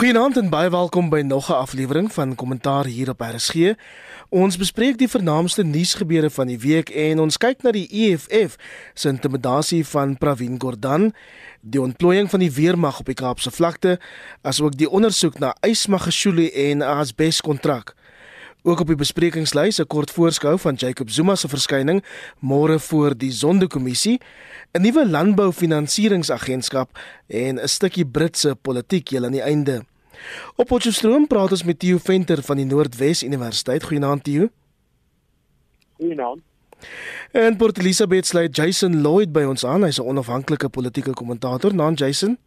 Goeienaand en baie welkom by nog 'n aflewering van Kommentaar hier op RSG. Ons bespreek die vernaamste nuusgebeure van die week en ons kyk na die EFF se intimidasie van Pravin Gordhan, die ontplooiing van die weermag op die Kaapse vlakte, asook die ondersoek na Ysmagashule en Asbes kontrak. Ook op die besprekingslys 'n kort voorskou van Jacob Zuma se verskyning môre voor die Sondekommissie, 'n nuwe landboufinansieringsagentskap en 'n stukkie Britse politiek heel aan die einde. Op Potchefstroom praat ons met Theo Venter van die Noordwes Universiteit. Goeienaand Theo. Goeienaand. En Port Elizabeth sluit Jason Lloyd by ons aan. Hy's 'n onafhanklike politieke kommentator. Naam Jason.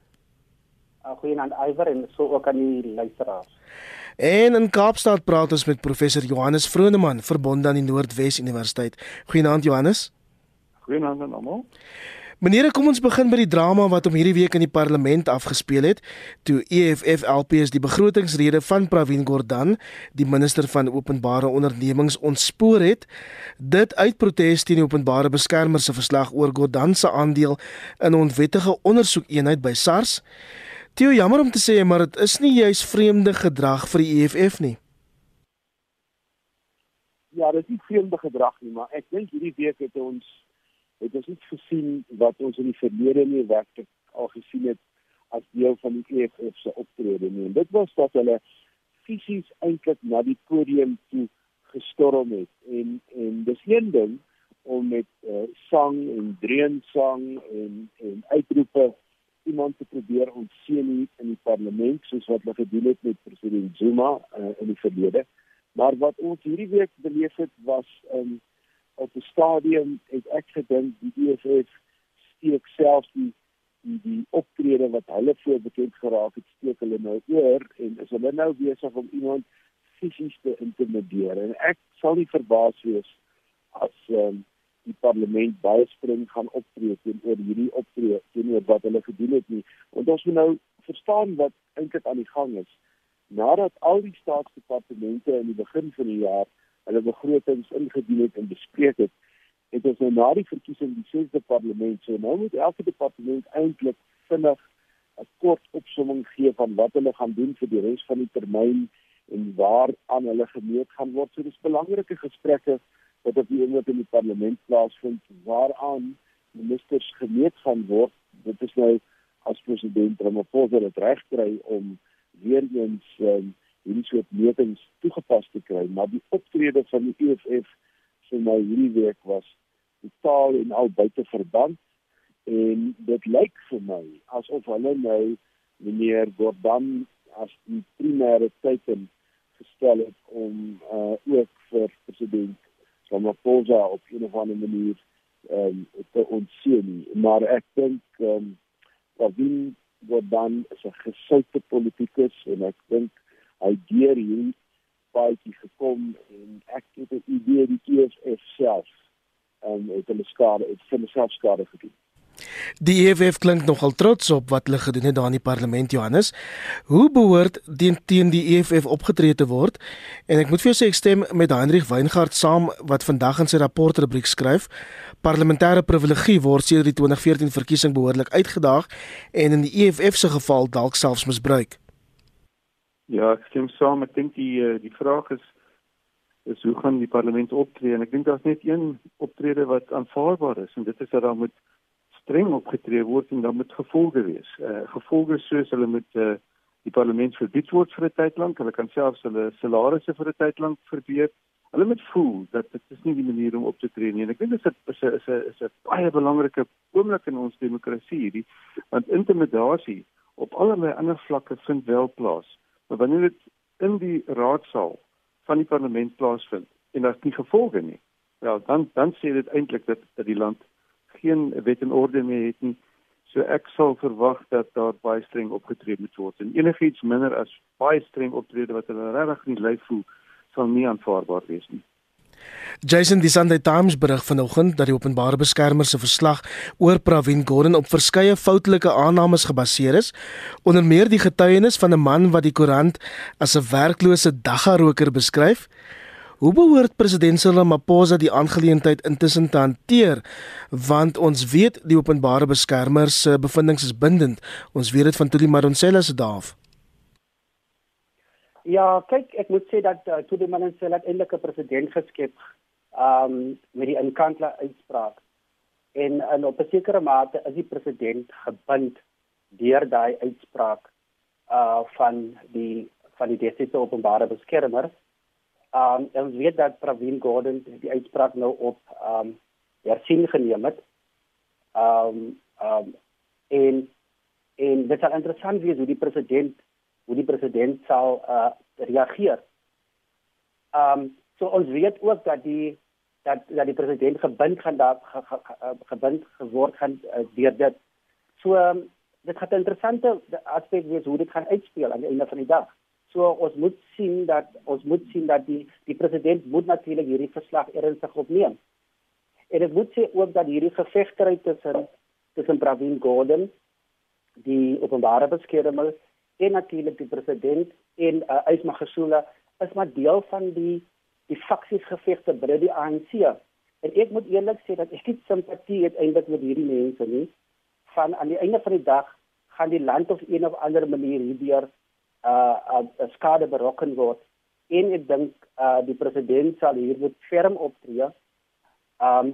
Uh, goeienaand Iver en so ook aan die luisteraars. En in Kaapstad praat ons met professor Johannes Vroneman, verbonde aan die Noordwes Universiteit. Goeienaand Johannes. Goeienaand aan almal. Meneer, kom ons begin by die drama wat om hierdie week in die parlement afgespeel het toe EFF LPS die begrotingsrede van Pravin Gordhan, die minister van openbare ondernemings ontspoor het. Dit uit protes teen die openbare beskermer se verslag oor Gordhan se aandeel in 'n onwettige ondersoekeenheid by SARS. Tio, jammer om te sê, maar dit is nie juis vreemde gedrag vir die EFF nie. Ja, dit is nie vreemde gedrag nie, maar ek dink hierdie week het ons het ons iets gesien wat ons in die verlede nie werklik al gesien het as deel van die EFF se optrede nie. En dit was dat hulle fisies eintlik na die podium toe gestorm het en en dis een ding om met uh, sang en dreunsang en en uitroepe iemand te probeer ontseën in die parlement soos wat hulle gedoen het met president Zuma uh, in die verlede. Maar wat ons hierdie week beleef het was um, op 'n stadium het ek gedink die EFF steek self die die die optrede wat hulle voor bekend geraak het steek hulle nou oor en is hulle nou besig om iemand fisies te intimideer en ek sal nie verbaas wees as um, die parlement baie streng gaan optree teenoor hierdie optree teenoor wat hulle gedoen het nie. Want ons moet nou verstaan wat eintlik aan die gang is. Nadat al die staatsdepartemente in die begin van die jaar hulle begrotings ingedien het en bespreek het, het ons nou na die verkiesing die sesde parlement so nou moet elke departement eintlik vinnig 'n kort opsomming gee van wat hulle gaan doen vir die res van die termyn en waar aan hulle gemeet gaan word. So dis belangrike gesprekke wat op die oomblik in die parlement plaasvind waaraan ministers gemeet gaan word. Dit is nou as president Ramaphosa dit reg kry om weer eens um, hierdie soort metings toegepas te kry, maar die optrede van die EFF sê nou hierdie week was totaal en al buite verband. En dit lyk vir my asof hulle nou meneer Gordhan as die primêre teken gestel het om uh, ook vir president Ramaphosa op 'n of ander manier um, te ontseën maar ek dink ehm um, wat dan is 'n gesoute politikus en ek dink hy deur hierdie baie gekom en ek het 'n idee die EFF self um, het hulle skade het vir homself skade gedoen Die EFF klink nogal trots op wat hulle gedoen het daar in die parlement Johannes. Hoe behoort die teen die EFF opgetree te word? En ek moet vir jou sê ek stem met Hendrik Weingart saam wat vandag in sy rapport rubriek skryf: Parlementêre privilegie word sedert die 2014 verkiesing behoorlik uitgedaag en in die EFF se geval dalk selfs misbruik. Ja, ek stem saam. Ek dink die eh, die vraag is is hoe gaan die parlement optree en ek dink daar's net een optrede wat aanvaarbaar is en dit is dat daar moet streng opgetree word en dan met gevolge wees. Eh uh, gevolge soos hulle met eh uh, die parlement verbied word vir 'n tyd lank, hulle kan selfs hulle salarisse vir 'n tyd lank verbeur. Hulle moet voel dat dit is nie die manier om op te tree nie. En ek dink dit is 'n is 'n is 'n baie belangrike oomblik in ons demokrasie hierdie want intimidasie op allerlei ander vlakke vind wel plaas. Maar wanneer dit in die raadsaal van die parlement plaasvind en daar's nie gevolge nie, wel dan dan sê dit eintlik dat dat die land geen wet en orde meer het nie. So ek sal verwag dat daar baie streng opgetree moet word. En enigiets minder as baie streng optrede wat hulle regtig nie lyk voel sal nie aanvaarbaar wees nie. Jason die Sunday Times berig vanoggend dat die openbare beskermer se verslag oor Pravin Gordhan op verskeie foutelike aannames gebaseer is, onder meer die getuienis van 'n man wat die koerant as 'n werklose daggaroker beskryf. Hoe behoort president Cyril Ramaphosa die aangeleentheid intussen te hanteer? Want ons weet die openbare beskermer se bevindinge is bindend. Ons weet dit van Tuli Madonsela se daaf. Ja, kyk, ek moet sê dat uh, toe die man en sy uiteindelik 'n president geskep, um, met die inkantla uitspraak. En en op 'n sekere mate is die president gebind deur daai uitspraak uh van die van die destyds openbare beskermer. Um, ons weet dat Pravin Gordhan die uitspraak nou op um, hersien geneem het. Um, um, en en dit is interessant wie hoe die president hoe die president sal uh reageer. Ehm um, so ons weet ook dat die dat dat die president gebind gaan daar ge, ge, ge, gebind geword gaan uh, deur dit. So um, dit gaan 'n interessante aspek wees hoe dit gaan uitspeel aan die einde van die dag. So ons moet sien dat ons moet sien dat die die president moet natuurlik hierdie verslag ernstig opneem. En ek moet sê ook dat hierdie gevegtery tussen tussen Pravin Gordhan die openbare beskermer en natuurlik die president en uh, Ysma Gesula is maar deel van die die faksiesgevegte binne die ANC. En ek moet eerlik sê dat ek nie simpatie het eintlik met hierdie mense nie. Van aan die einde van die dag gaan die land op een of ander manier hierdeur uh, uh, uh skade berokken word. En ek dink uh die president sal hier moet ferm optree. Um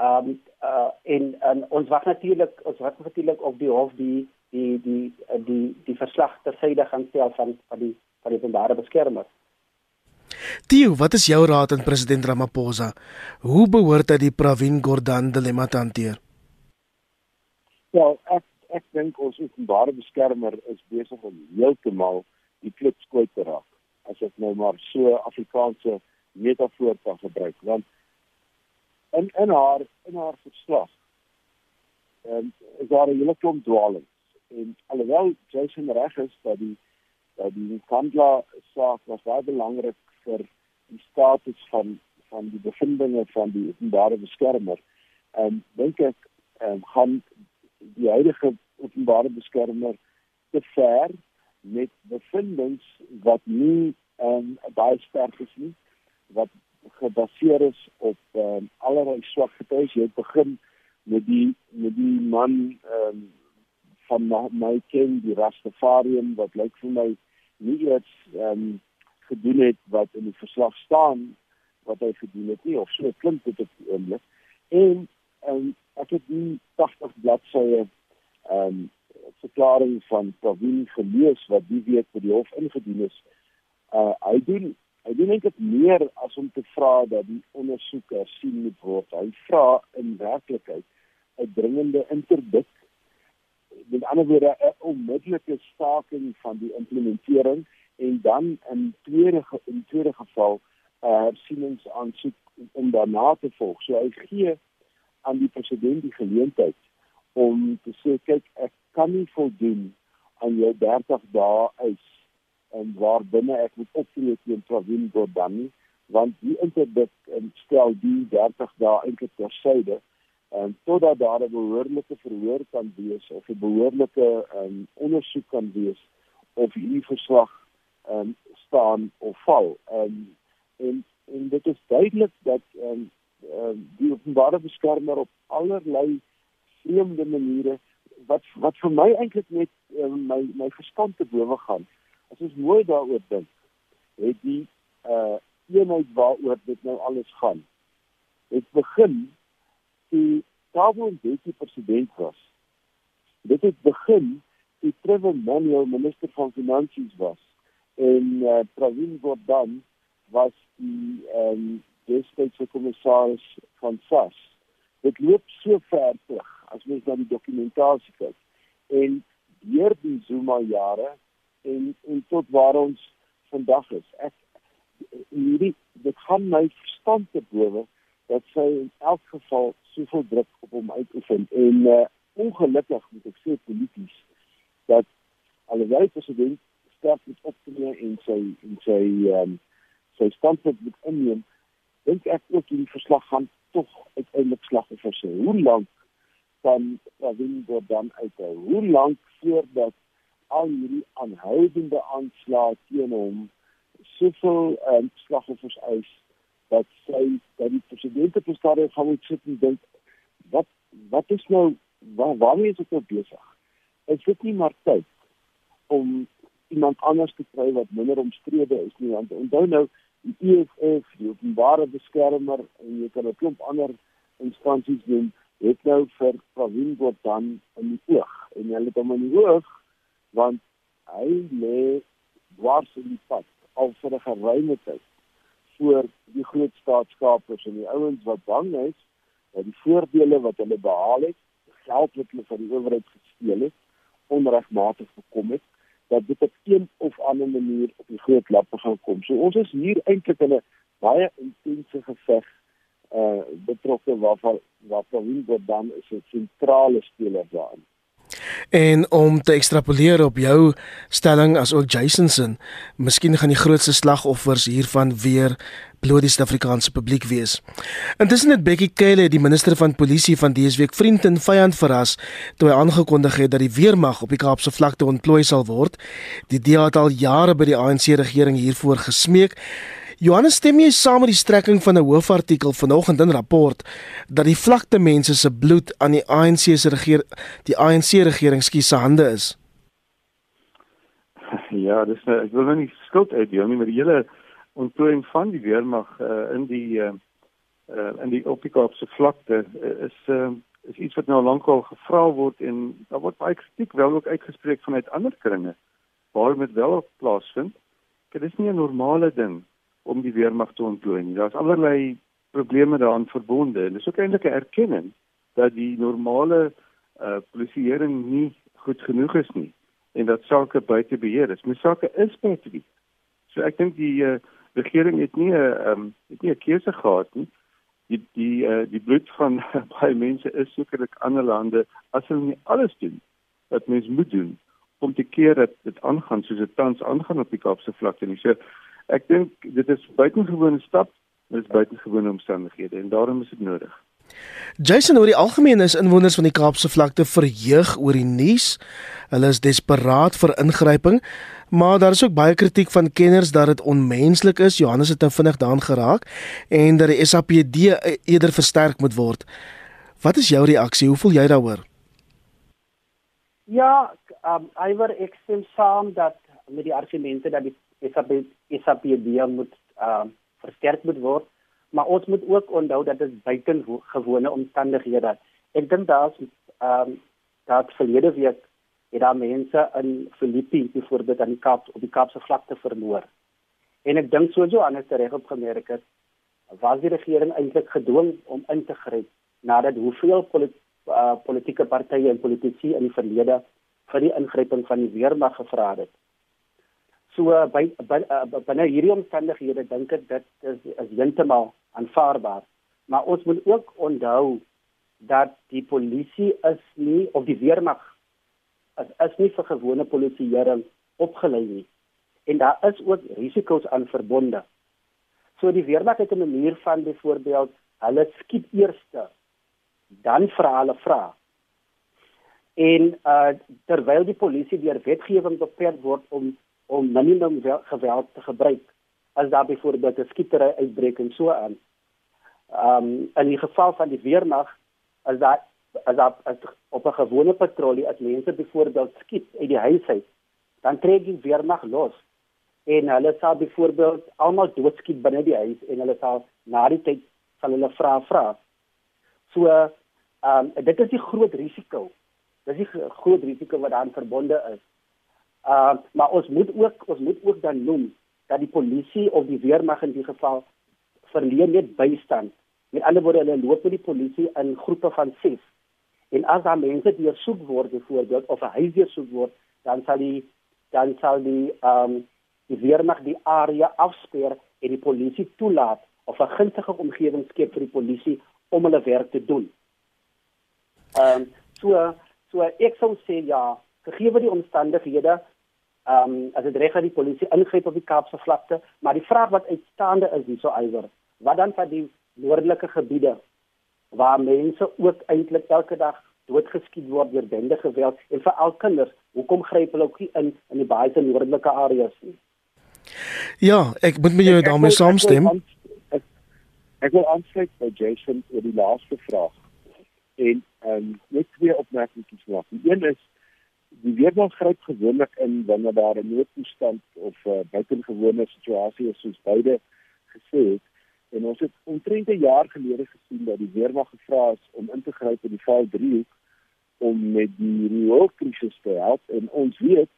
um uh in en ons wag natuurlik ons wag natuurlik op die hof die die die die die, verslag ter syde gaan stel van van die van die openbare beskermer. Tio, wat is jou raad aan president Ramaphosa? Hoe behoort hy die Pravin Gordhan dilemma te hanteer? Ja, ek ek dink ons openbare beskermer is besig om heeltemal die klips kwyt te raak. As ek nou maar so Afrikaanse metafoor kan gebruik, want in in haar in haar verslag ehm um, is daar 'n hele klomp dwaalings en alhoewel Jason reg is dat die dat die Kandla saak was baie belangrik vir die status van van die bevindinge van die openbare beskermer. Ehm um, dink ek ehm um, gaan die huidige openbare beskermer te ver met bevindings wat nie ehm um, baie sterk is nie wat gebaseer is op ehm um, allerlei swak getuies. Jy begin met die met die man ehm um, van my, my ken die Rastafarian wat lyk vir my nie iets ehm um, gedoen het wat in die verslag staan wat hy gedoen het nie of so klink dit op oomblik en en ek het die 80 bladsye ehm um, verklaring van Pravin gelees wat die week by die hof ingedien is. Uh hy doen hy doen eintlik meer as om te vra dat die ondersoek hersien moet word. Hy vra in werklikheid 'n dringende interdik met ander woorde 'n onmiddellike staking van die implementering en dan in tweede in tweede geval uh, hersieningsaansoek om daarna te volg. So hy gee aan die president die geleentheid om te sê kyk ek kan nie voldoen aan jou 30 dae eis en waar binne ek moet optree teen Pravin Gordhan want die interdik stel die 30 dae eintlik tersyde en totdat daar 'n behoorlike verhoor kan wees of 'n behoorlike um, ondersoek kan wees of hierdie verslag um, staan of val. Um, en en dit is duidelik dat um, um, die openbare beskermer op allerlei vreemde maniere wat wat vir my eintlik net um, my my verstand te bowe gaan. As ons mooi daaroor dink, het die uh eenheid waaroor dit nou alles gaan. Dit begin die Mbeki president was. Dit het begin toe Trevor Manuel minister van finansies was en uh, Pravin Gordhan was die ehm um, destydse kommissaris van SARS. Dit loop so ver terug as mens na die dokumentasie kyk. En deur die Zuma jare en en tot waar ons vandag is. Ek hierdie dit gaan my verstand te bowe dat sy in elk geval soveel druk op hom uitoefen en uh, ongelukkig moet ek sê polities dat alhoewel president sterk moet optree en sy en sy um, sy standpunt moet inneem dink ek ook hierdie verslag gaan tog uiteindelik slagoffers hê hoe lank kan Pravin Gordhan uithou? Hoe lank voordat al hierdie aanhoudende aanslae teen hom soveel um, slagoffers eis dat sy dat die president op die stadium gaan moet sit en dink wat wat is nou waar waarmee is ek nou besig? Is dit nie maar tyd om iemand anders te kry wat minder omstrede is nie? Want onthou nou die EFF die openbare beskermer en jy kan 'n klomp ander instansies doen het nou vir Pravin Gordhan in die oog. En hulle het hom in die oog want hy lê dwars in die pad al vir 'n geruime tyd voor die groot staatskapers en die ouens wat bang is dat die voordele wat hulle behaal het, geld wat hulle van die owerheid gesteel het, onregmatig gekom het dat dit op een of ander manier op die groot lappe gaan kom. So ons is hier eintlik in 'n baie intense geveg uh betrokke waarvan waarvan Wingo dan is 'n sentrale speler daarin. En om te ekstrapoleer op jou stelling as ook Jason se, miskien gaan die grootste slagoffers hiervan weer bloot die Suid-Afrikaanse publiek wees. Intussen het Bekkie Cele, die minister van polisie van DSW, vriend en vyand verras toe hy aangekondig het dat die weermag op die Kaapse vlakte ontplooi sal word. Die DA het al jare by die ANC regering hiervoor gesmeek. Johannes stem jy saam met die strekking van 'n hoofartikel vanoggend in rapport dat die vlakte mense se bloed aan die ANC se regering die ANC regering skies se hande is? Ja, dis nou, ek wil nou nie skuld uitdeel nie, maar die hele ontplooiing van die weermag uh, in die uh, uh, in die Opikaapse vlakte uh, is uh, is iets wat nou lankal gevra word en daar word baie kritiek wel ook uitgespreek vanuit ander kringe waar dit wel plaasvind. Dit is nie 'n normale ding om die weermag te ontplooi nie. Daar's allerlei probleme daaraan verbonde en dis ook eintlik 'n erkenning dat die normale uh, polisieering nie goed genoeg is nie en dat sake buite beheer is. Mens sake is beheer. So ek dink die uh, regering het nie 'n um, ehm, het nie 'n keuse gehad nie. Die die uh, die bloed van baie mense is sekerlik ander lande as hulle nie alles doen wat mens moet doen om te keer dat dit aangaan soos dit tans aangaan op die Kaapse vlakte nie. So ek dink dit is buitengewone stap, dit is buitengewone omstandighede en daarom is dit nodig. Jason oor die algemeen is inwoners van die Kaapse vlakte verheug oor die nuus. Hulle is desperaat vir ingryping. Maar daar is ook baie kritiek van kenners dat dit onmenslik is. Johannes het nou vinnig daaraan geraak en dat die SAPD e-, eerder versterk moet word. Wat is jou reaksie? Hoe voel jy daaroor? Ja, um Iwer ek stem saam dat met die argumente dat die SAPD SAPD moet um versterk moet word, maar ons moet ook onthou dat dit buitengewone omstandighede. Ek dink daar's um dat verlede week het daar mense in Filippi byvoorbeeld aan die Kaap op die Kaapse vlakte vermoor. En ek dink soos Johannes reg opgemerk het, was die regering eintlik gedwing om in te gryp nadat hoeveel polit, uh, politieke partye en politici in die verlede vir die ingryping van die weermag gevra het. So uh, by uh, binne hierdie omstandighede dink ek dit is is heeltemal aanvaarbaar. Maar ons moet ook onthou dat die polisie is nie of die weermag is, is nie vir gewone polisieering opgelei nie. En daar is ook risiko's aan verbonde. So die weermag het 'n manier van byvoorbeeld hulle skiet eerste dan vra hulle vra. En uh terwyl die polisie deur wetgewing beperk word om om minimum geweld te gebruik as daar byvoorbeeld 'n skietery uitbreek en so aan. Um in die geval van die weermag as daar as dat as op 'n gewone patrollie as mense byvoorbeeld skiet uit die huis uit, dan trek die weermag los en hulle sal byvoorbeeld almal doodskiet binne die huis en hulle sal na die tyd sal hulle vra vra. So ehm um, dit is die groot risiko. Dis die groot risiko wat daaraan verbonde is. Uh, maar ons moet ook ons moet ook dan noem dat die polisie of die weermag in die geval verleen net bystand. Met ander woorde hulle loop met die polisie in groepe van 6 En as daar mense deur soek word byvoorbeeld of 'n huis deur soek word, dan sal die dan sal die ehm um, die weermag die area afsper en die polisie toelaat of 'n gunstige omgewing skep vir die polisie om hulle werk te doen. Ehm um, so so ek sou sê ja, gegee die omstandighede ehm um, as dit reg is die polisie ingryp op die Kaapse vlakte, maar die vraag wat uitstaande is hierso iwer, wat dan van die noordelike gebiede waar mense ook eintlik elke dag doodgeskiet word deur bende geweld en veral kinders. Hoekom gryp hulle ook nie in in die baie se noordelike areas nie? Ja, ek moet met jou daarmee saamstem. Ek, ek wil aansluit by Jason oor die laaste vraag. En ehm um, net twee opmerkings maak. Die een is die weermag gryp gewoonlik in wanneer daar 'n noodtoestand of 'n uh, buitengewone situasie is soos beide gesê het. En ons het omtrent 'n jaar gelede gesien dat die weermag gevra is om in te gryp in die val 3 om met die rioolkrisis te help en ons weet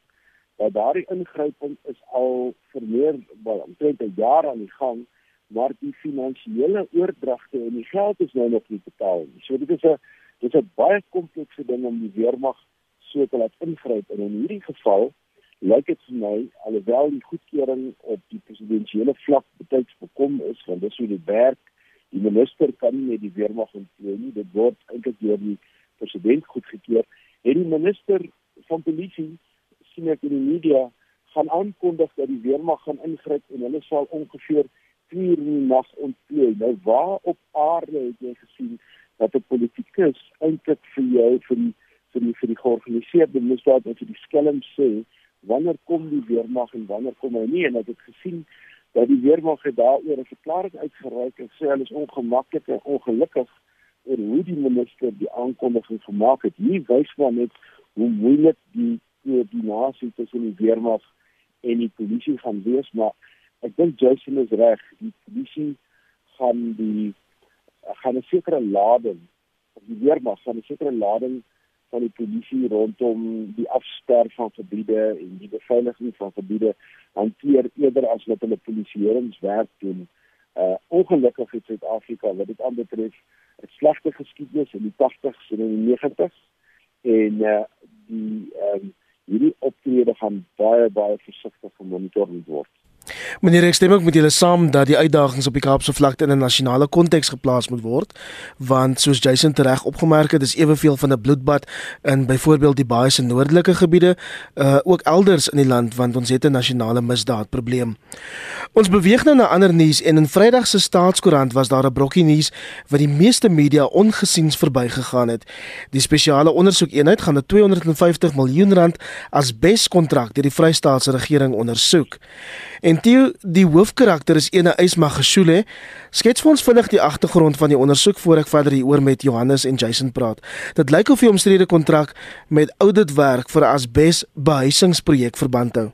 dat daardie ingryping is al vir meer wel omtrent 'n jaar aan die gang maar die finansiële oordragte en die geld is nou nog nie betaal nie. So dit is 'n dit is 'n baie komplekse ding om die weermag so te laat ingryp en in hierdie geval lyk dit vir my alhoewel die goedkeuring op die presidensiële vlak betyds bekom is want dis hoe dit werk. Die minister kan nie met die weermag onttree nie. Dit word eintlik deur die president goedgekeur. En die minister van polisie sien ek in die media gaan aankondig dat die weermag gaan ingryp en hulle sal ongeveer 2 uur in die nag ontplooi. Nou waar op aarde het jy gesien dat 'n politikus eintlik vir jou vir die vir die vir die georganiseerde misdaad of vir die skelm sê wanneer kom die weermag en wanneer kom hy nie en ek het gesien dat die weermag het daaroor 'n verklaring uitgereik en sê hulle is ongemaklik en ongelukkig oor hoe die minister die aankondiging gemaak het. Hier wys maar net hoe moeilik die koördinasie tussen die weermag en die polisie gaan wees, maar ek dink Jason is reg. Die polisie gaan die gaan 'n sekere lading of die weermag gaan 'n sekere lading van die polisie rondom die afster van gebiede en die beveiliging van gebiede hanteer eerder as wat hulle polisieeringswerk doen. Uh ongelukkig in Suid-Afrika wat dit aanbetref 'n slegte geskiedenis in die 80s en in die 90s en uh die ehm um, hierdie optrede gaan baie baie versigtig gemonitor word. Meneer ek stem ook met julle saam dat die uitdagings op die Kaapse vlakte in 'n nasionale konteks geplaas moet word, want soos Jason tereg opgemerk het, is eweveel van 'n bloedbad in byvoorbeeld die baie se noordelike gebiede, uh ook elders in die land want ons het 'n nasionale misdaadprobleem. Ons beweeg nou na ander nuus en in Vrydag se Staatskoerant was daar 'n brokkie nuus wat die meeste media ongesiens verbygegaan het. Die spesiale ondersoekeenheid gaan 'n 250 miljoen rand as beskontrak deur die Vrystaatse regering ondersoek. En Theo, die hoofkarakter is ene Ysma Geshule. Skets vir ons vinnig die agtergrond van die ondersoek voor ek verder hieroor met Johannes en Jason praat. Dit lyk of hy omstrede kontrak met Ouditwerk vir 'n asbes behuisingsprojek verband hou.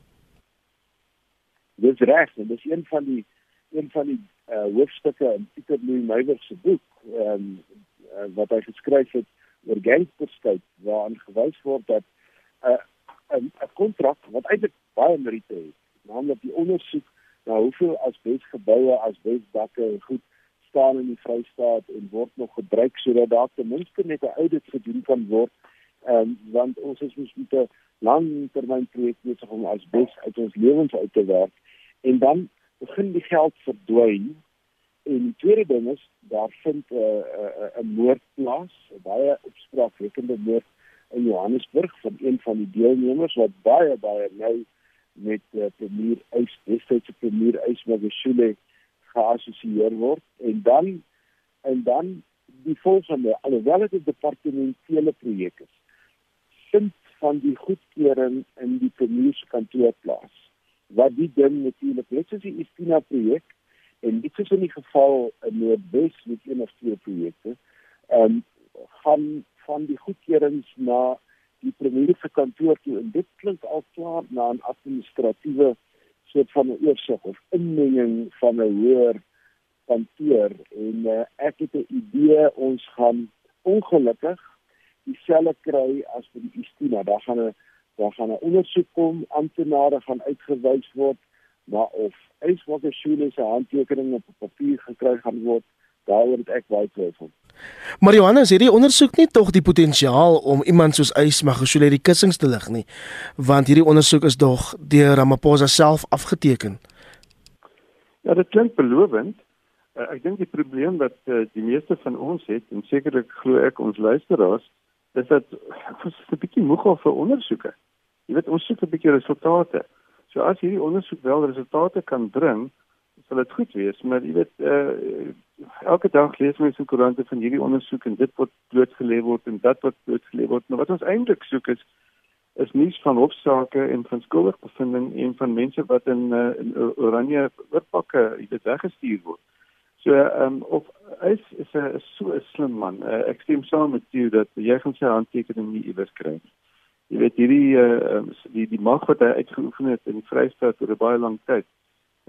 Dis reg, dis een van die een van die uh, hoofstukke in Pieter Louw Meyer se boek, ehm um, uh, wat hy geskryf het oor gangsterskap waarin gewys word dat 'n uh, 'n kontrak wat eintlik baie meriete het naamlik die ondersoek na hoeveel asbesgeboue, asbesdakke en goed staan in die Vrystaat en word nog gebruik sodat daar ten minste net 'n audit gedoen kan word. Ehm um, want ons is mos met 'n langtermynprojek besig om asbes uit ons lewens uit te werk en dan begin die geld verdwyn. En die tweede ding is daar vind 'n uh, 'n uh, 'n moord plaas, 'n baie opspraakwekkende moord in Johannesburg van een van die deelnemers wat baie baie nou met uh, premier Eis destydse premier Eis Magashule geassosieer word. En dan en dan die volgende. Alhoewel dit 'n departementele projek is vind van die goedkeuring in die premier se kantoor plaas. Wat die ding natuurlik net soos die Istina projek en dit is in die geval in Noordwes met een of twee projekte ehm um, gaan van die goedkeurings na die premier se kantoor toe en dit klink al klaar na 'n administratiewe soort van 'n oorsig of inmenging van 'n hoër kantoor. En uh, ek het 'n idee ons gaan ongelukkig dieselfde kry as vir die Istina. Daar gaan 'n daar gaan 'n ondersoek kom amptenare gaan uitgewys word maar of eiswater skole se handtekening op papier gekry gaan word daaroor het ek baie twyfel Maar Johannes, hierdie ondersoek nie tog die potensiaal om iemand soos Eis Magashule die kussings te lig nie, want hierdie ondersoek is dog deur Ramaphosa self afgeteken. Ja, dit klink belovend. Uh, ek dink die probleem wat uh, die meeste van ons het en sekerlik glo ek ons luisteraars, is dat ons 'n bietjie moeg of vir ondersoeke. Jy weet ons soek 'n bietjie resultate. So as hierdie ondersoek wel resultate kan bring, sal dit goed wees, maar jy weet uh, elke dag lees mense in koerante van hierdie ondersoek en dit word blootgelê word en dat wat blootgelê word. Maar wat ons eintlik soek is is nuus van hofsaake en van skuldigbevindings en van mense wat in uh, in oranje oorpakke weet weggestuur word. So ehm um, of is is 'n so 'n slim man. Uh, ek stem saam met jou dat jy gaan sy handtekening nie iewers kry nie. jy weet hierdie uh, die die mag wat hy uitgeoefen het in die Vrystaat oor 'n baie lang tyd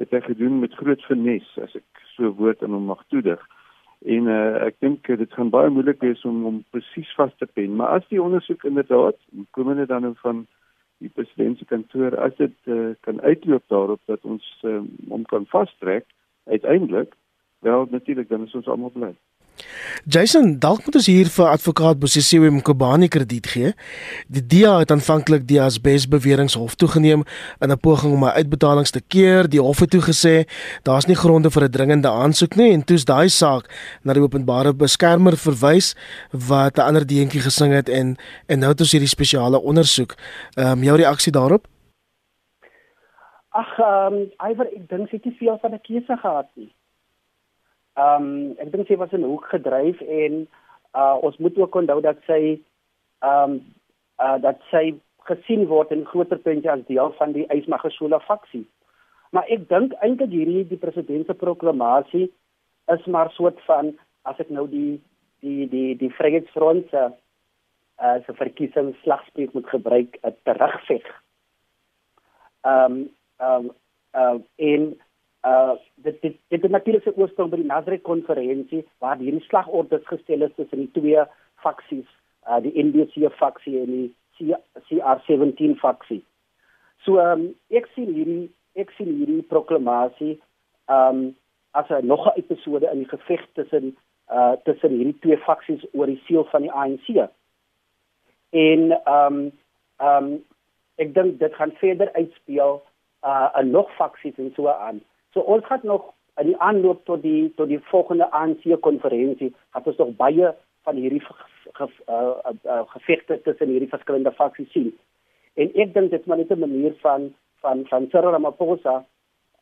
het hy gedoen met groot finesse as ek so woord in hom mag toedig. En uh, ek dink dit gaan baie moeilik wees om hom presies vas te pen, maar as die ondersoek inderdaad komende dan nou van die president se kantoor as dit uh, kan uitloop daarop dat ons uh, hom kan vastrek uiteindelik wel natuurlik dan is ons almal bly. Jason, dalk moet ons hier vir advokaat Bosisiwe Mkobani krediet gee. Die DIA het aanvanklik die asbes beweringe hof toegeneem in 'n poging om 'n uitbetalings te keer. Die hof het toe gesê daar's nie gronde vir 'n dringende aansoek nie en toets daai saak na die openbare beskermer verwys wat 'n ander deentjie gesing het en en nou het ons hierdie spesiale ondersoek. Ehm um, jou reaksie daarop? Ag, ehm um, Iver, ek dink sy het nie veel van 'n keuse gehad nie. Ehm um, ek dink sy was in 'n hoek gedryf en uh, ons moet ook onthou dat sy ehm um, uh, dat sy gesien word in groter puntjie as deel van die Ysmagashula faksie. Maar ek dink eintlik hierdie die president se proklamasie is maar soort van as ek nou die die die die Vryheidsfront se uh, se verkiesingsslagspreek moet gebruik 'n terugveg. Ehm um, ehm um, uh, en uh dit dit dit het natuurlik se oorsprong by die Nazareth konferensie waar hierdie slagordes gestel is tussen die twee faksies, uh die NDC faksie en die CR17 faksie. So um, ek sien hierdie ek sien hierdie proklamasie um as 'n nog 'n episode in die geveg tussen uh tussen hierdie twee faksies oor die seel van die ANC. En um um ek dink dit gaan verder uitspeel uh in nog faksies en so aan. So ons gaan nog in die aanloop tot die tot die volgende ANC konferensie het ons nog baie van hierdie ge, uh, uh, uh, gevegte tussen hierdie verskillende faksies sien. En ek dink dit is maar net 'n manier van van van Cyril Ramaphosa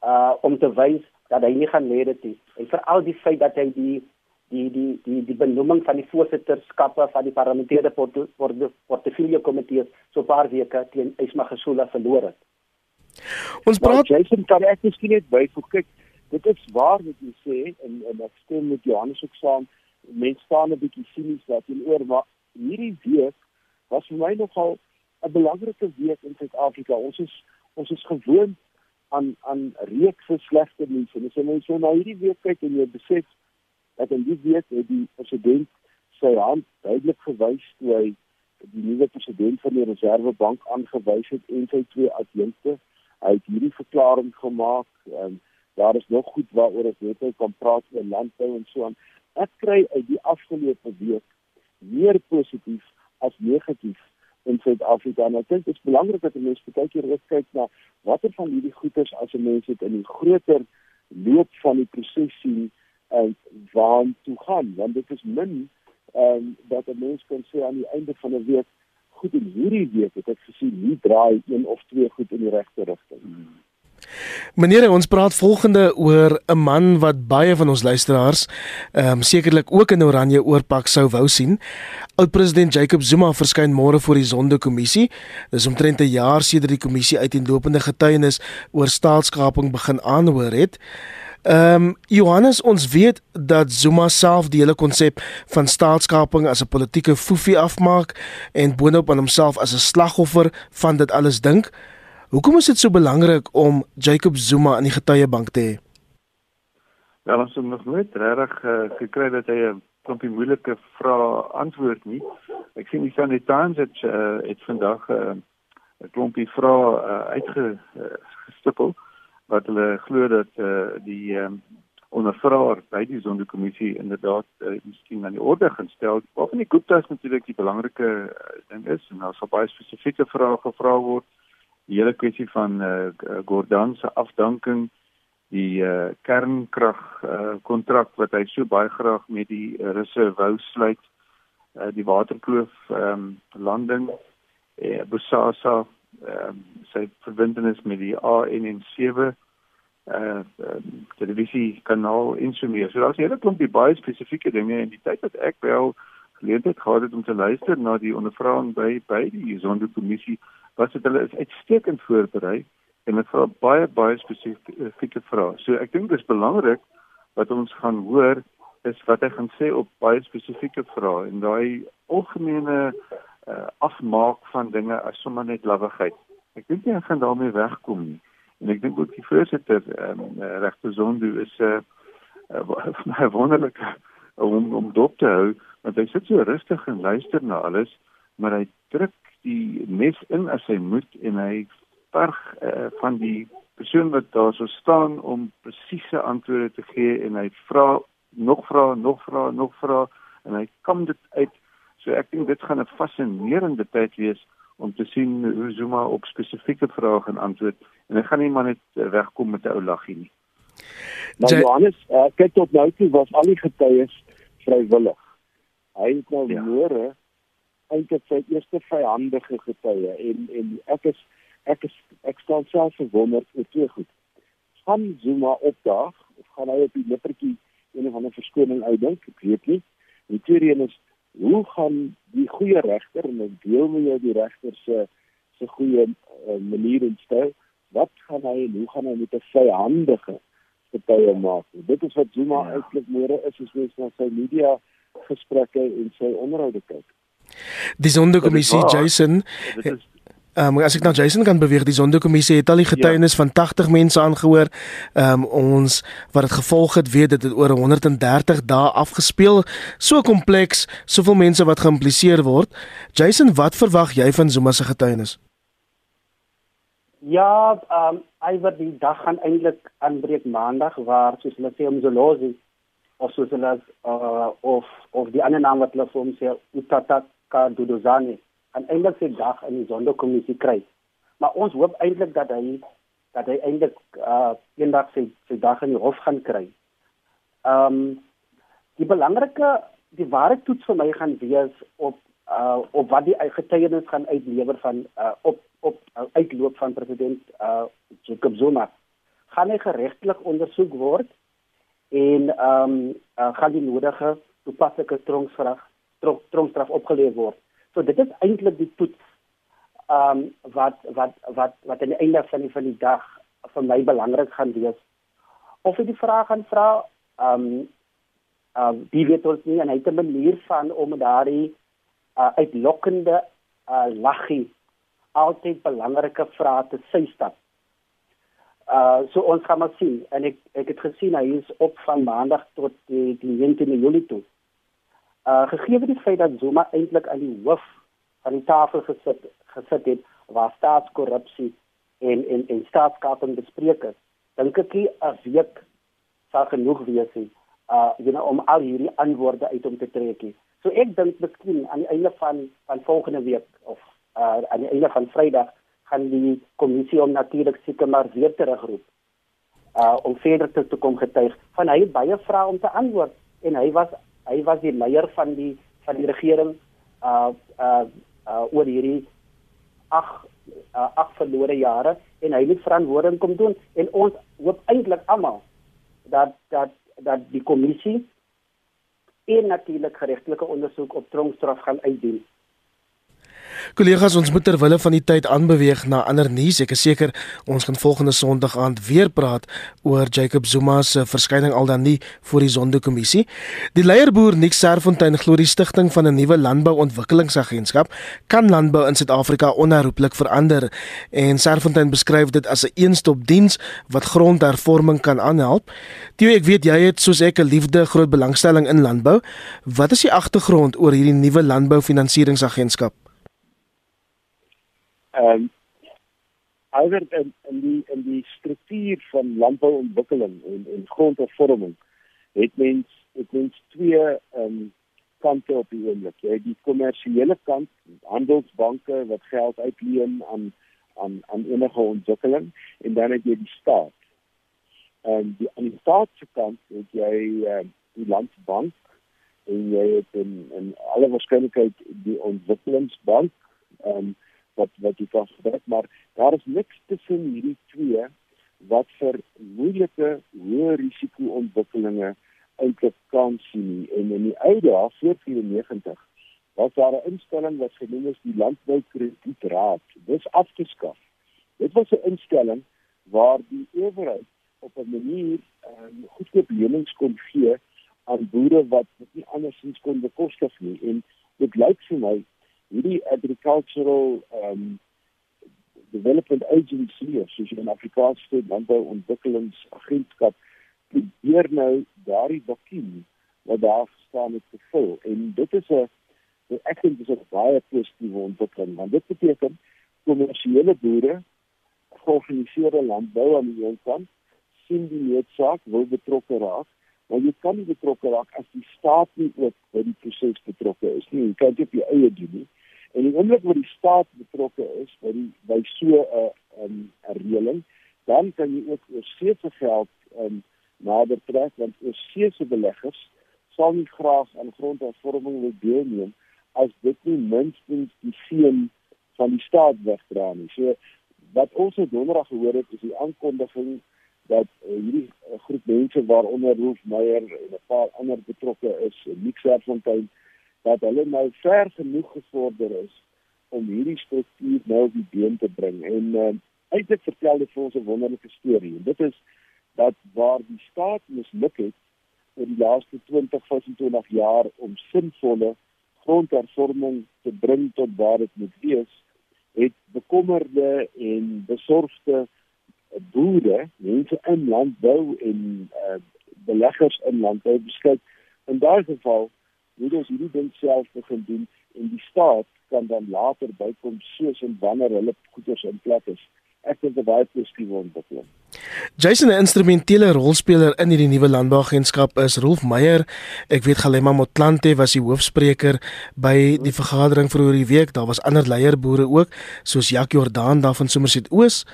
uh om te wys dat hy nie gaan lê dit nie. En veral die feit dat hy die die die die die benoeming van die voorsitterskappe van die parlementêre portefeulje komitee so paar weke teen Ismagashula verloor het. Ons praat maar Jason kan ek miskien net byvoeg. Kyk, dit is waar wat jy sê en en ek stem met Johannes ook saam. Mense staan 'n bietjie sinies dat teenoor maar hierdie week was vir my nogal 'n belangrike week in Suid-Afrika. Ons is ons is gewoond aan aan reekse slegte nuus. En as jy nou so na hierdie week kyk en jy besef dat in die week het die president sy hand duidelik gewys toe hy die nuwe president van die Reservebank aangewys het en sy twee adjunkte Hy het hierdie verklaring gemaak. Um, daar is nog goed waaroor ek net kan praat oor landbou en so aan. Ek kry uit die afgelope week meer positief as negatief in Suid-Afrika. En ek dink dit is belangrik dat mense kyk hier ook kyk na watter van hierdie goeders as 'n mens dit in die groter loop van die proses sien en waar toe gaan want dit is min ehm um, dat 'n mens kan sê aan die einde van 'n week goed in hierdie week het ek gesien nie draai een of twee goed in die regte rigting. Meneer, ons praat volgende oor 'n man wat baie van ons luisteraars ehm um, sekerlik ook in oranje oorpak sou wou sien. Oud-president Jacob Zuma verskyn môre voor die Sonde-kommissie. Dis omtrent 'n jaar sedert die kommissie uiteenlopende getuienis oor staatskaping begin aanhoor het. Ehm um, Johannes, ons weet dat Zuma self die hele konsep van staatskaping as 'n politieke foefie afmaak en boonop aan homself as 'n slagoffer van dit alles dink. Hoekom is dit so belangrik om Jacob Zuma in die getuiebank te hê? Ja, ons het nog nooit regtig uh, gekry dat hy 'n klompie moeilike vrae antwoord nie. Ek sien die Sunday Times het uh, het vandag eh, 'n uh, klompie vrae uh, uitgestippel. Uh, wat hulle glo dat uh, die um, ondervraer by die sondekommissie inderdaad uh, miskien aan die orde gaan stel. Of nie Gupta is natuurlik die belangrike uh, ding is en daar sal baie spesifieke vrae gevra word. Die hele kwessie van eh uh, Gordhan se afdanking die eh uh, kernkrag eh uh, kontrak wat hy so baie graag met die Russe wou sluit eh uh, die waterkloof ehm um, landing eh uh, Bosasa ehm um, sy verbintenis met die ANN7 uh televisie kanaal en so meer. So daar's 'n hele klompie baie spesifieke dinge in die tyd wat ek wel geleentheid gehad het om te luister na die ondervraging by by die sondekommissie was dit hulle is uitstekend voorberei en dit vra baie baie spesifieke vrae. So ek dink dit is belangrik wat ons gaan hoor is wat hy gaan sê op baie spesifieke vrae en daai algemene uh, afmaak van dinge as sommer net lawwigheid. Ek dink hy gaan daarmee wegkom nie. En ek dink ook die voorsitter ehm um, regter Zondo is 'n uh, uh, wonderlike om om dop te hou want hy sit so rustig en luister na alles, maar hy druk die mes in as hy moet en hy verg uh, van die persoon wat daar so staan om presiese antwoorde te gee en hy vra nog vra, nog vra, nog vra en hy kom dit uit. So ek dink dit gaan 'n fascinerende tyd wees om te sien hoe Zuma op spesifieke vrae gaan antwoord en hy gaan nie maar net eh, wegkom met 'n ou laggie nie. Maar nou, Johannes, uh, kyk tot nou toe was al die getuies vrywillig. Hy het nou ja. môre eintlik sy eerste vyandige getuie en en ek is ek is ek staan self verwonderd oor twee goed. Gaan Zuma opdaag of gaan hy op die lippertjie een of ander verskoning uitdink, ek weet nie. Die tweede een is hoe gaan die goeie regter en ek deel met jou die regter se se goeie uh, manier en styl, wat gaan hy en hoe gaan hy met 'n vyhandige getuie maak? Dit is wat Zuma ja. eintlik môre is as mens na sy media gesprekke en sy onderhoude kyk. Die sonderkommissie Jason dit is Ehm um, as ek nou Jason kan beweeg, die sondekommissie het al die getuienis ja. van 80 mense aangehoor. Ehm um, ons wat dit gevolg het, weet dit het oor 130 dae afgespeel. So kompleks, soveel mense wat geïmpliseer word. Jason, wat verwag jy van Zuma se getuienis? Ja, ehm um, hy word die dag gaan eintlik aanbreek maandag waar soos hulle sê om Zolozi of soos hulle uh, of of die ander naam wat hulle vir hom sê Utata Kadudozani eintlik sy dag in die sonderkommissie kry. Maar ons hoop eintlik dat hy dat hy eintlik uh eendag sy sy dag in die hof gaan kry. Ehm um, die belangrike die ware toets vir my gaan wees op uh op wat die getuienis gaan uitlewer van uh op op uh, uitloop van president uh Jacob Zuma. Gaan hy geregtelik ondersoek word en ehm um, uh, gaan die nodige toepaslike tronkstraf tronkstraf opgelewer word. So dit is eintlik die toets ehm um, wat wat wat wat aan die einde van die van die dag vir my belangrik gaan wees. Of jy die vraag gaan vra ehm um, ehm um, wie weet ons nie en hy het 'n manier van om daardie uh, uitlokkende uh, laggie altyd belangrike vrae te sê stap. Uh so ons gaan maar sien en ek ek het gesien hy is op van maandag tot die die 19 Julie toe. Uh gegee die feit dat Zuma eintlik aan die hoof van die tafel gesit gesit het waar staatskorrupsie en en en staatskaping bespreek is, dink ek 'n week sal genoeg wees nie. Uh you know om al hierdie antwoorde uit om te trek. So ek dink miskien aan die einde van van volgende week of uh aan die einde van Vrydag gaan die kommissie om natuurlik seker maar weer terugroep. Uh om verder te, te kom getuig van hy baie vrae om te antwoord en hy was hy was die leier van die van die regering uh uh, uh oor hierdie ag uh, ag verlore jare en hy moet verantwoording kom doen en ons hoop eintlik almal dat dat dat die kommissie en natuurlik geregtelike ondersoek op tronkstraf gaan uitdien Kollegas, ons moet terwille van die tyd aanbeweeg na ander nuus. Ek is seker ons gaan volgende Sondag aand weer praat oor Jacob Zuma se verskyning al dan nie voor die Sonderkommissie. Die leierboer Nick Serfontein glo die stigting van 'n nuwe landbouontwikkelingsagentskap kan landbou in Suid-Afrika onherroepelik verander en Serfontein beskryf dit as 'n eenstop diens wat grondhervorming kan aanhelp. Theo, ek weet jy het soos ek 'n liefde groot belangstelling in landbou. Wat is die agtergrond oor hierdie nuwe landboufinansieringsagentskap? Ehm um, alhoewel in in die in die struktuur van landbouontwikkeling en en grondhervorming het mens het mens twee ehm um, kante op die oomblik. Jy het die kommersiële kant, handelsbanke wat geld uitleen aan aan aan enige ontwikkeling en dan het jy die staat. En die aan die staat se kant het jy ehm uh, die landbank en jy het in in alle waarskynlikheid die ontwikkelingsbank ehm um, wat wat jy kan gebruik maar daar is niks tussen hierdie twee wat vir moeilike hoë risiko ontwikkelinge eintlik kan sien en in die ou dae voor 94 was daar 'n instelling wat genoem is die landboukredietraad. Dis afgeskaf dit was 'n instelling waar die owerheid op 'n manier um, goedkoop lenings kon gee aan boere wat dit nie andersins kon bekostig nie. En dit lyk vir my hierdie agricultural um development agency of soos in Afrikaans sê landbou ontwikkelingsagentskap probeer nou daardie vakuum wat daar staan het te vul. En dit is 'n ek dink dis 'n baie positiewe ontwikkeling want dit beteken kommersiële boere georganiseerde landbou aan die een kant sien die noodsaak wil betrokke raak maar jy kan nie betrokke raak as die staat nie ook by die proses betrokke is nie. Jy kan dit op jou eie doen nie en die oomblik waar die staat betrokke is by die by so 'n uh, um, 'n reëling dan kan jy ook oorseese geld um, nader trek want oorseese beleggers sal nie graag aan grondhervorming wil deelneem as dit nie minstens die seën van die staat wegdra nie. So wat ons donderdag gehoor het is die aankondiging dat uh, hierdie uh, groep mense waaronder Rolf Meyer en 'n paar ander betrokke is, Nixerfontein, dat hulle nou ver genoeg gevorder is om hierdie struktuur nou die been te bring. En uh, eintlik vertel dit vir ons 'n wonderlike storie. En dit is dat waar die staat misluk het oor die laaste 20, 25 jaar om sinvolle grondhervorming te bring tot waar dit moet wees, het bekommerde en besorgde boere, mense in landbou en uh, beleggers in landbou beskik in daardie geval moet ons hierdie ding self begin doen en die staat kan dan later bykom soos en wanneer hulle goederes in plek is. Ek dink dit baie positief ontwikkeling. Jason 'n instrumentele rolspeler in hierdie nuwe landbouagentskap is Rolf Meyer. Ek weet Galema Motlanthe was die hoofspreker by die vergadering vroeër die week. Daar was ander leierboere ook, soos Jacques Jordan daar van Somerset Oos.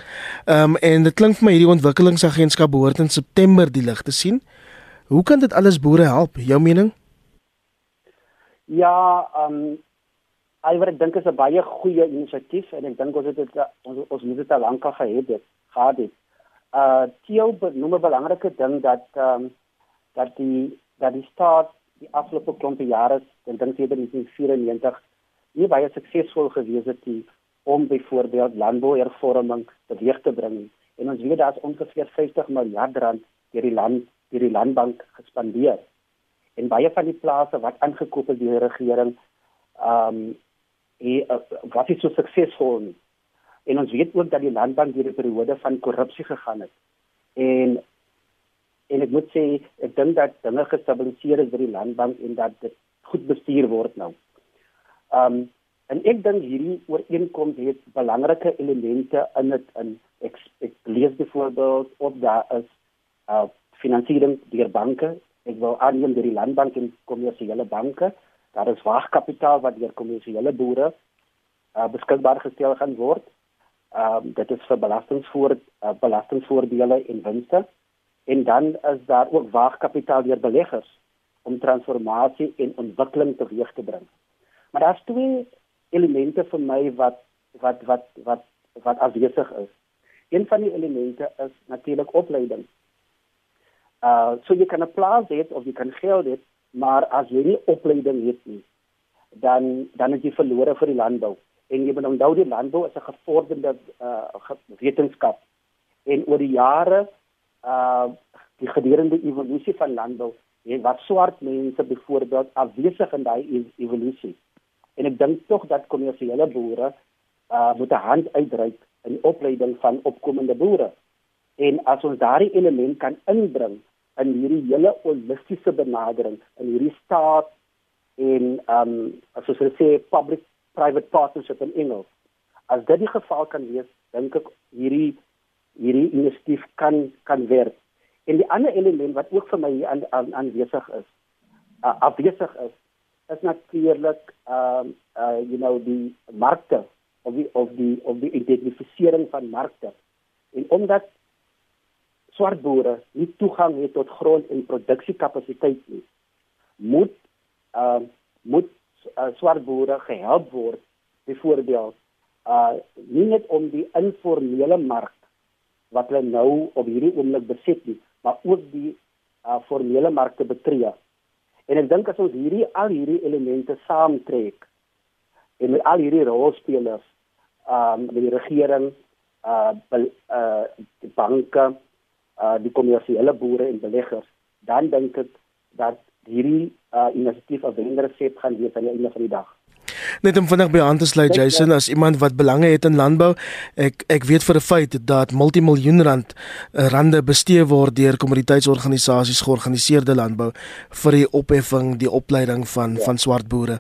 Ehm um, en dit klink vir my hierdie ontwikkelingsagentskap behoort in September die lig te sien. Hoe kan dit alles boere help? Jou mening? Ja, ehm um, alhoewel ek dink dit is 'n baie goeie inisiatief en ek dink ons het dit ons ons moet dit al lank al gehad het. Gehad het. Uh Theo noem 'n belangrike ding dat ehm um, dat die dat die staat die afgelope klompe jare, ek dink sedert 1994, nie baie suksesvol gewees het nie om byvoorbeeld landbouhervorming teweeg te bring. En ons weet daar's ongeveer 50 miljard rand deur die land deur die landbank gespandeer en baie van die plase wat aangekoop is deur die regering ehm um, wat is so suksesvol nie. En ons weet ook dat die landbank deur 'n periode van korrupsie gegaan het. En en ek moet sê ek dink dat dinge gestabiliseer is by die landbank en dat dit goed bestuur word nou. Ehm um, en ek dink hierdie ooreenkoms het belangrike elemente in dit in ek, ek lees byvoorbeeld op daar is uh finansiering deur banke Ek wil aanneem deur die landbank en kommersiële banke, daar is wagkapitaal wat deur kommersiële boere uh, beskikbaar gestel gaan word. Ehm um, dit is vir belastingvoor uh, belastingvoordele en winste. En dan is daar ook wagkapitaal deur beleggers om transformasie en ontwikkeling teweeg te bring. Maar daar's twee elemente vir my wat wat wat wat wat afwesig is. Een van die elemente is natuurlik opleiding. Uh so jy kan 'n plaas hê of jy kan geld hê, maar as jy nie opleiding het nie, dan dan is jy verlore vir die landbou. En jy moet onthou die landbou is 'n gevorderde uh wetenskap. En oor die jare uh die gedurende evolusie van landbou, jy wat swart mense byvoorbeeld afwesig in daai e-, evolusie. En ek dink tog dat kommersiële boere uh moet 'n hand uitreik in die opleiding van opkomende boere. En as ons daardie element kan inbring in hierdie hele holistiese benadering in hierdie staat en ehm um, as ons sê public private partnership in Engels. As dit die geval kan wees, dink ek hierdie hierdie inisiatief kan kan werk. En die ander element wat ook vir my hier aan aanwesig is, uh, afwesig is, is natuurlik ehm um, uh you know die markte of die of die of die identifisering van markte. En omdat swart boere nie toegang het tot grond en produksiekapasiteit nie. Moet uh moet uh, swart boere gehelp word byvoorbeeld uh nie net om die informele mark wat hulle nou op hierdie oomblik beset nie, maar ook die uh formele mark te betree. En ek dink as ons hierdie al hierdie elemente saamtrek en met al hierdie rolspelers um met die regering uh uh die banke uh die kommersiële boere en beleggers, dan dink ek dat hierdie uh inisiatief 'n wendersep gaan wees aan die einde van die dag. Net om vinnig by aan te sluit Jason as iemand wat belange het in landbou, ek ek weet vir 'n feit dat multimiljoen rand eh, rande bestee word deur kommoditeitsorganisasies georganiseerde landbou vir die opheffing, die opleiding van ja. van swart boere.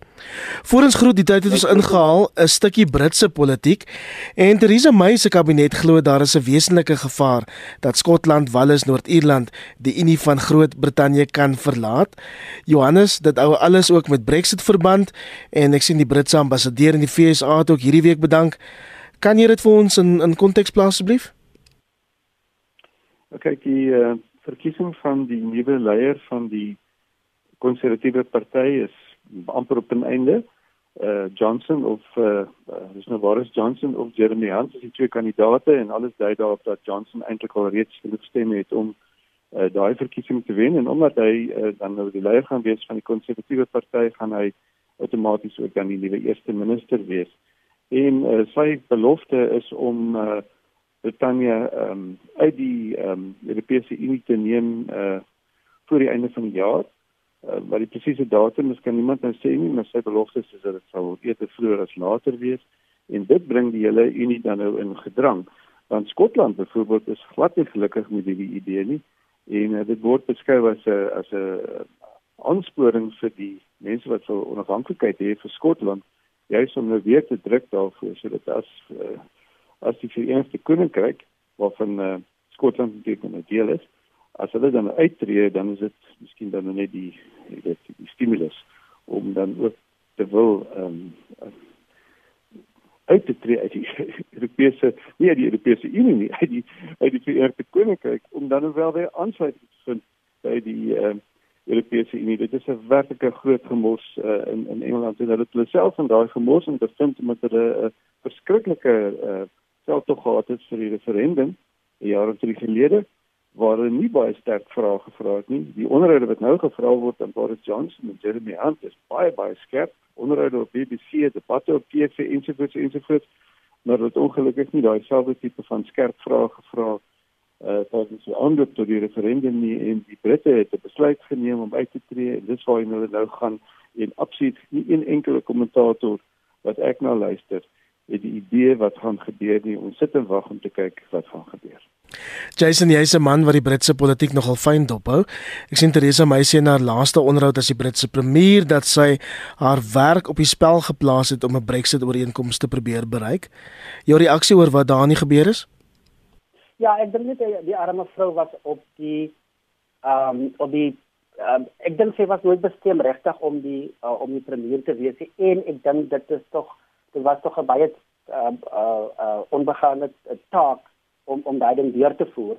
Voorens groet die tyd het ons ingehaal 'n stukkie Britse politiek en Theresa May se kabinet glo daar is 'n wesenlike gevaar dat Skotland, Wales, Noord-Ierland die Unie van Groot-Brittanje kan verlaat. Johannes, dit hou alles ook met Brexit verband en ek sien die Britse ambassadeur in die FSA het ook hierdie week bedank. Kan jy dit vir ons in in konteks plaas asseblief? Kyk, die uh, verkiesing van die nuwe leier van die konservatiewe party is amper op 'n einde. Uh Johnson of uh, uh dis nou Boris Johnson of Jeremy Hunt is die twee kandidaate en alles dui daarop dat Johnson eintlik al reeds genoeg stemme het om uh, daai verkiesing te wen en omdat hy uh, dan nou die leier gaan wees van die konservatiewe party gaan hy outomaties ook dan die nuwe eerste minister wees. En uh, sy belofte is om uh, Britannia um, uit die um, Europese Unie te neem uh, voor die einde van die jaar. Uh, maar die presiese datum is kan niemand nou sê nie, maar sy belofte is dat dit sal eerder vroeër as later wees en dit bring die hele Unie dan nou in gedrang. Want Skotland byvoorbeeld is glad nie gelukkig met hierdie idee nie en uh, dit word beskou as 'n as 'n aansporing vir die mense wat sou onafhanklikheid hê vir Skotland juis om nou weer te druk daarvoor sodat as uh, as die Verenigde Koninkryk waarvan uh, Skotland natuurlik 'n deel is as hulle dan uittreë dan is dit miskien dan net die weet die stimulus om dan ook te wil um, uit te tree uit die Europese nie die Europese Unie nie uit die uit die Verenigde Koninkryk om dan wel weer aansluiting te vind by die uh, Europese Unie. Dit is 'n werklike groot gemors uh, in in Engeland en hulle het hulle self in daai gemors en bevind met hulle 'n uh, verskriklike uh, veldtog gehad het vir die referendum of drie gelede waar hulle nie baie sterk vrae gevra het nie. Die onderhoude wat nou gevra word aan Boris Johnson en Jeremy Hunt is baie baie skerp. Onderhoude op BBC, debatte op TV ensovoorts ensovoorts. Maar dit ongelukkig nie daai selfde tipe van skerp vrae gevra het uh tydens die aanloop tot die referendum nie en die Britte het 'n besluit geneem om uit te tree en dis waar hulle nou gaan en absoluut nie een enkele kommentator wat ek nou luister het die idee wat gaan gebeur nie ons sit en wag om te kyk wat gaan gebeur Jason jy's 'n man wat die Britse politiek nogal fyn dophou. Ek sien Theresa May sê in haar laaste onderhoud as die Britse premier dat sy haar werk op die spel geplaas het om 'n Brexit ooreenkoms te probeer bereik. Jou reaksie oor wat daar nie gebeur het? Ja, ek dink net die, arme vrou was op die ehm um, op die um, ek dink sy was nooit bestem regtig om die uh, om die premier te wees en ek dink dit is tog dit was tog 'n baie uh, uh, uh, onbegaande taak om om daai ding deur te voer.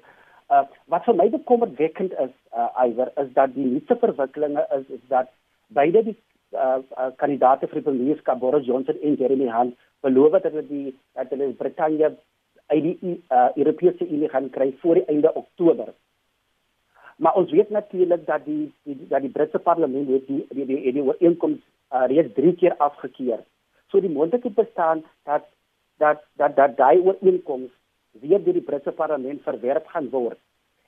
Uh, wat vir my bekommerwekkend is, uh, Iwer, is dat die nuutste verwikkelinge is is dat beide die uh, kandidaate vir die premierskap Boris Johnson en Jeremy Hunt beloof dat hulle die dat hulle Brittanje uit die uh, Europese Unie gaan kry voor die einde Oktober. Maar ons weet natuurlik dat die, die dat die Britse parlement het die die die, die ooreenkoms uh, reeds 3 keer afgekeur. So die moontlikheid bestaan dat dat dat dat daai ooreenkoms weer deur die Britse parlement verwerp gaan word.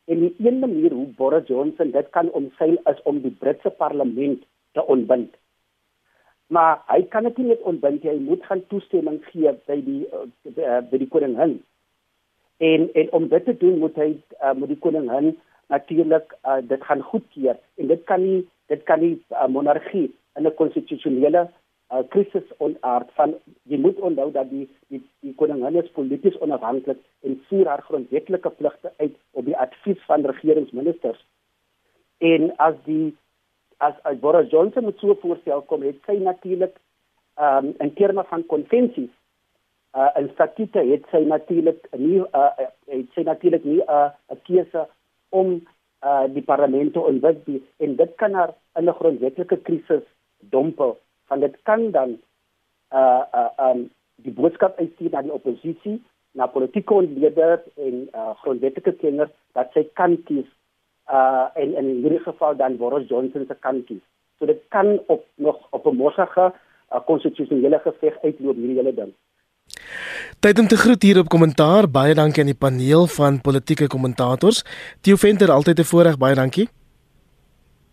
En die een manier hoe Boris Johnson dit kan omseil is om die Britse parlement te ontbind maar hy kan dit nie net ontbind hy moet gaan toestemming gee by die uh, by die koningin en en om dit te doen moet hy uh, moet die koningin natuurlik uh, dit gaan goedkeur. En dit kan nie dit kan nie uh, monargie in 'n konstitusionele uh, krisis onaard van jy moet onthou dat die die, die koningin is polities onafhanklik en voer haar grondwetlike pligte uit op die advies van regeringsministers. En as die as as Boris Johnson met so 'n voorstel kom, het sy natuurlik ehm um, in terme van konvensies uh in statute het sy natuurlik nie uh het sy natuurlik nie 'n uh, 'n keuse om uh die parlement te ontwik en dit kan haar in 'n grondwetlike krisis dompel van dit kan dan uh uh um die boodskap uitstuur na die oppositie na politieke ontleeders en uh grondwetlike kenners dat sy kan kies uh en, en in hierdie geval dan Boris Johnson se kant kies. So dit kan op nog op 'n morsige uh, konstitusionele geveg uitloop hierdie hele ding. Tyd om te groet hier op kommentaar. Baie dankie aan die paneel van politieke kommentators. Theo Venter altyd 'n voorreg, baie dankie.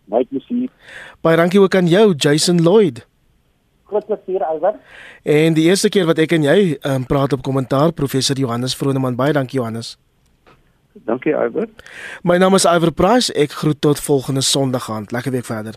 Baie plesier. Baie dankie ook aan jou Jason Lloyd. Groot plesier Iwer. En die eerste keer wat ek en jy um, praat op kommentaar professor Johannes Vroneman baie dankie Johannes. Dankie Iwer. My naam is Iwer Price. Ek groet tot volgende Sondag aand. Lekker week verder.